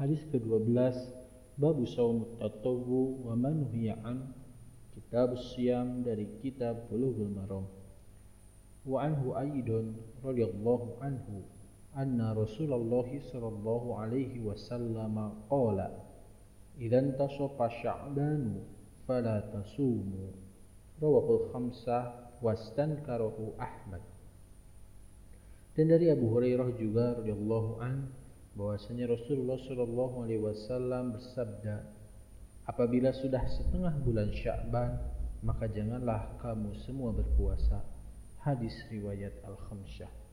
Hadis ke-12 Bab Saum Tatawu wa Manuhiya an Kitab Siyam dari Kitab Bulughul Maram. Wa anhu aidun radhiyallahu anhu anna Rasulullah sallallahu alaihi wasallam qala Idan tasafa Sya'ban fala tasumu. Rawahul khamsah wastankarahu Ahmad. Dan dari Abu Hurairah juga radhiyallahu anhu bahwasanya Rasulullah Shallallahu Alaihi Wasallam bersabda, apabila sudah setengah bulan Sya'ban, maka janganlah kamu semua berpuasa. Hadis riwayat Al Khamsyah.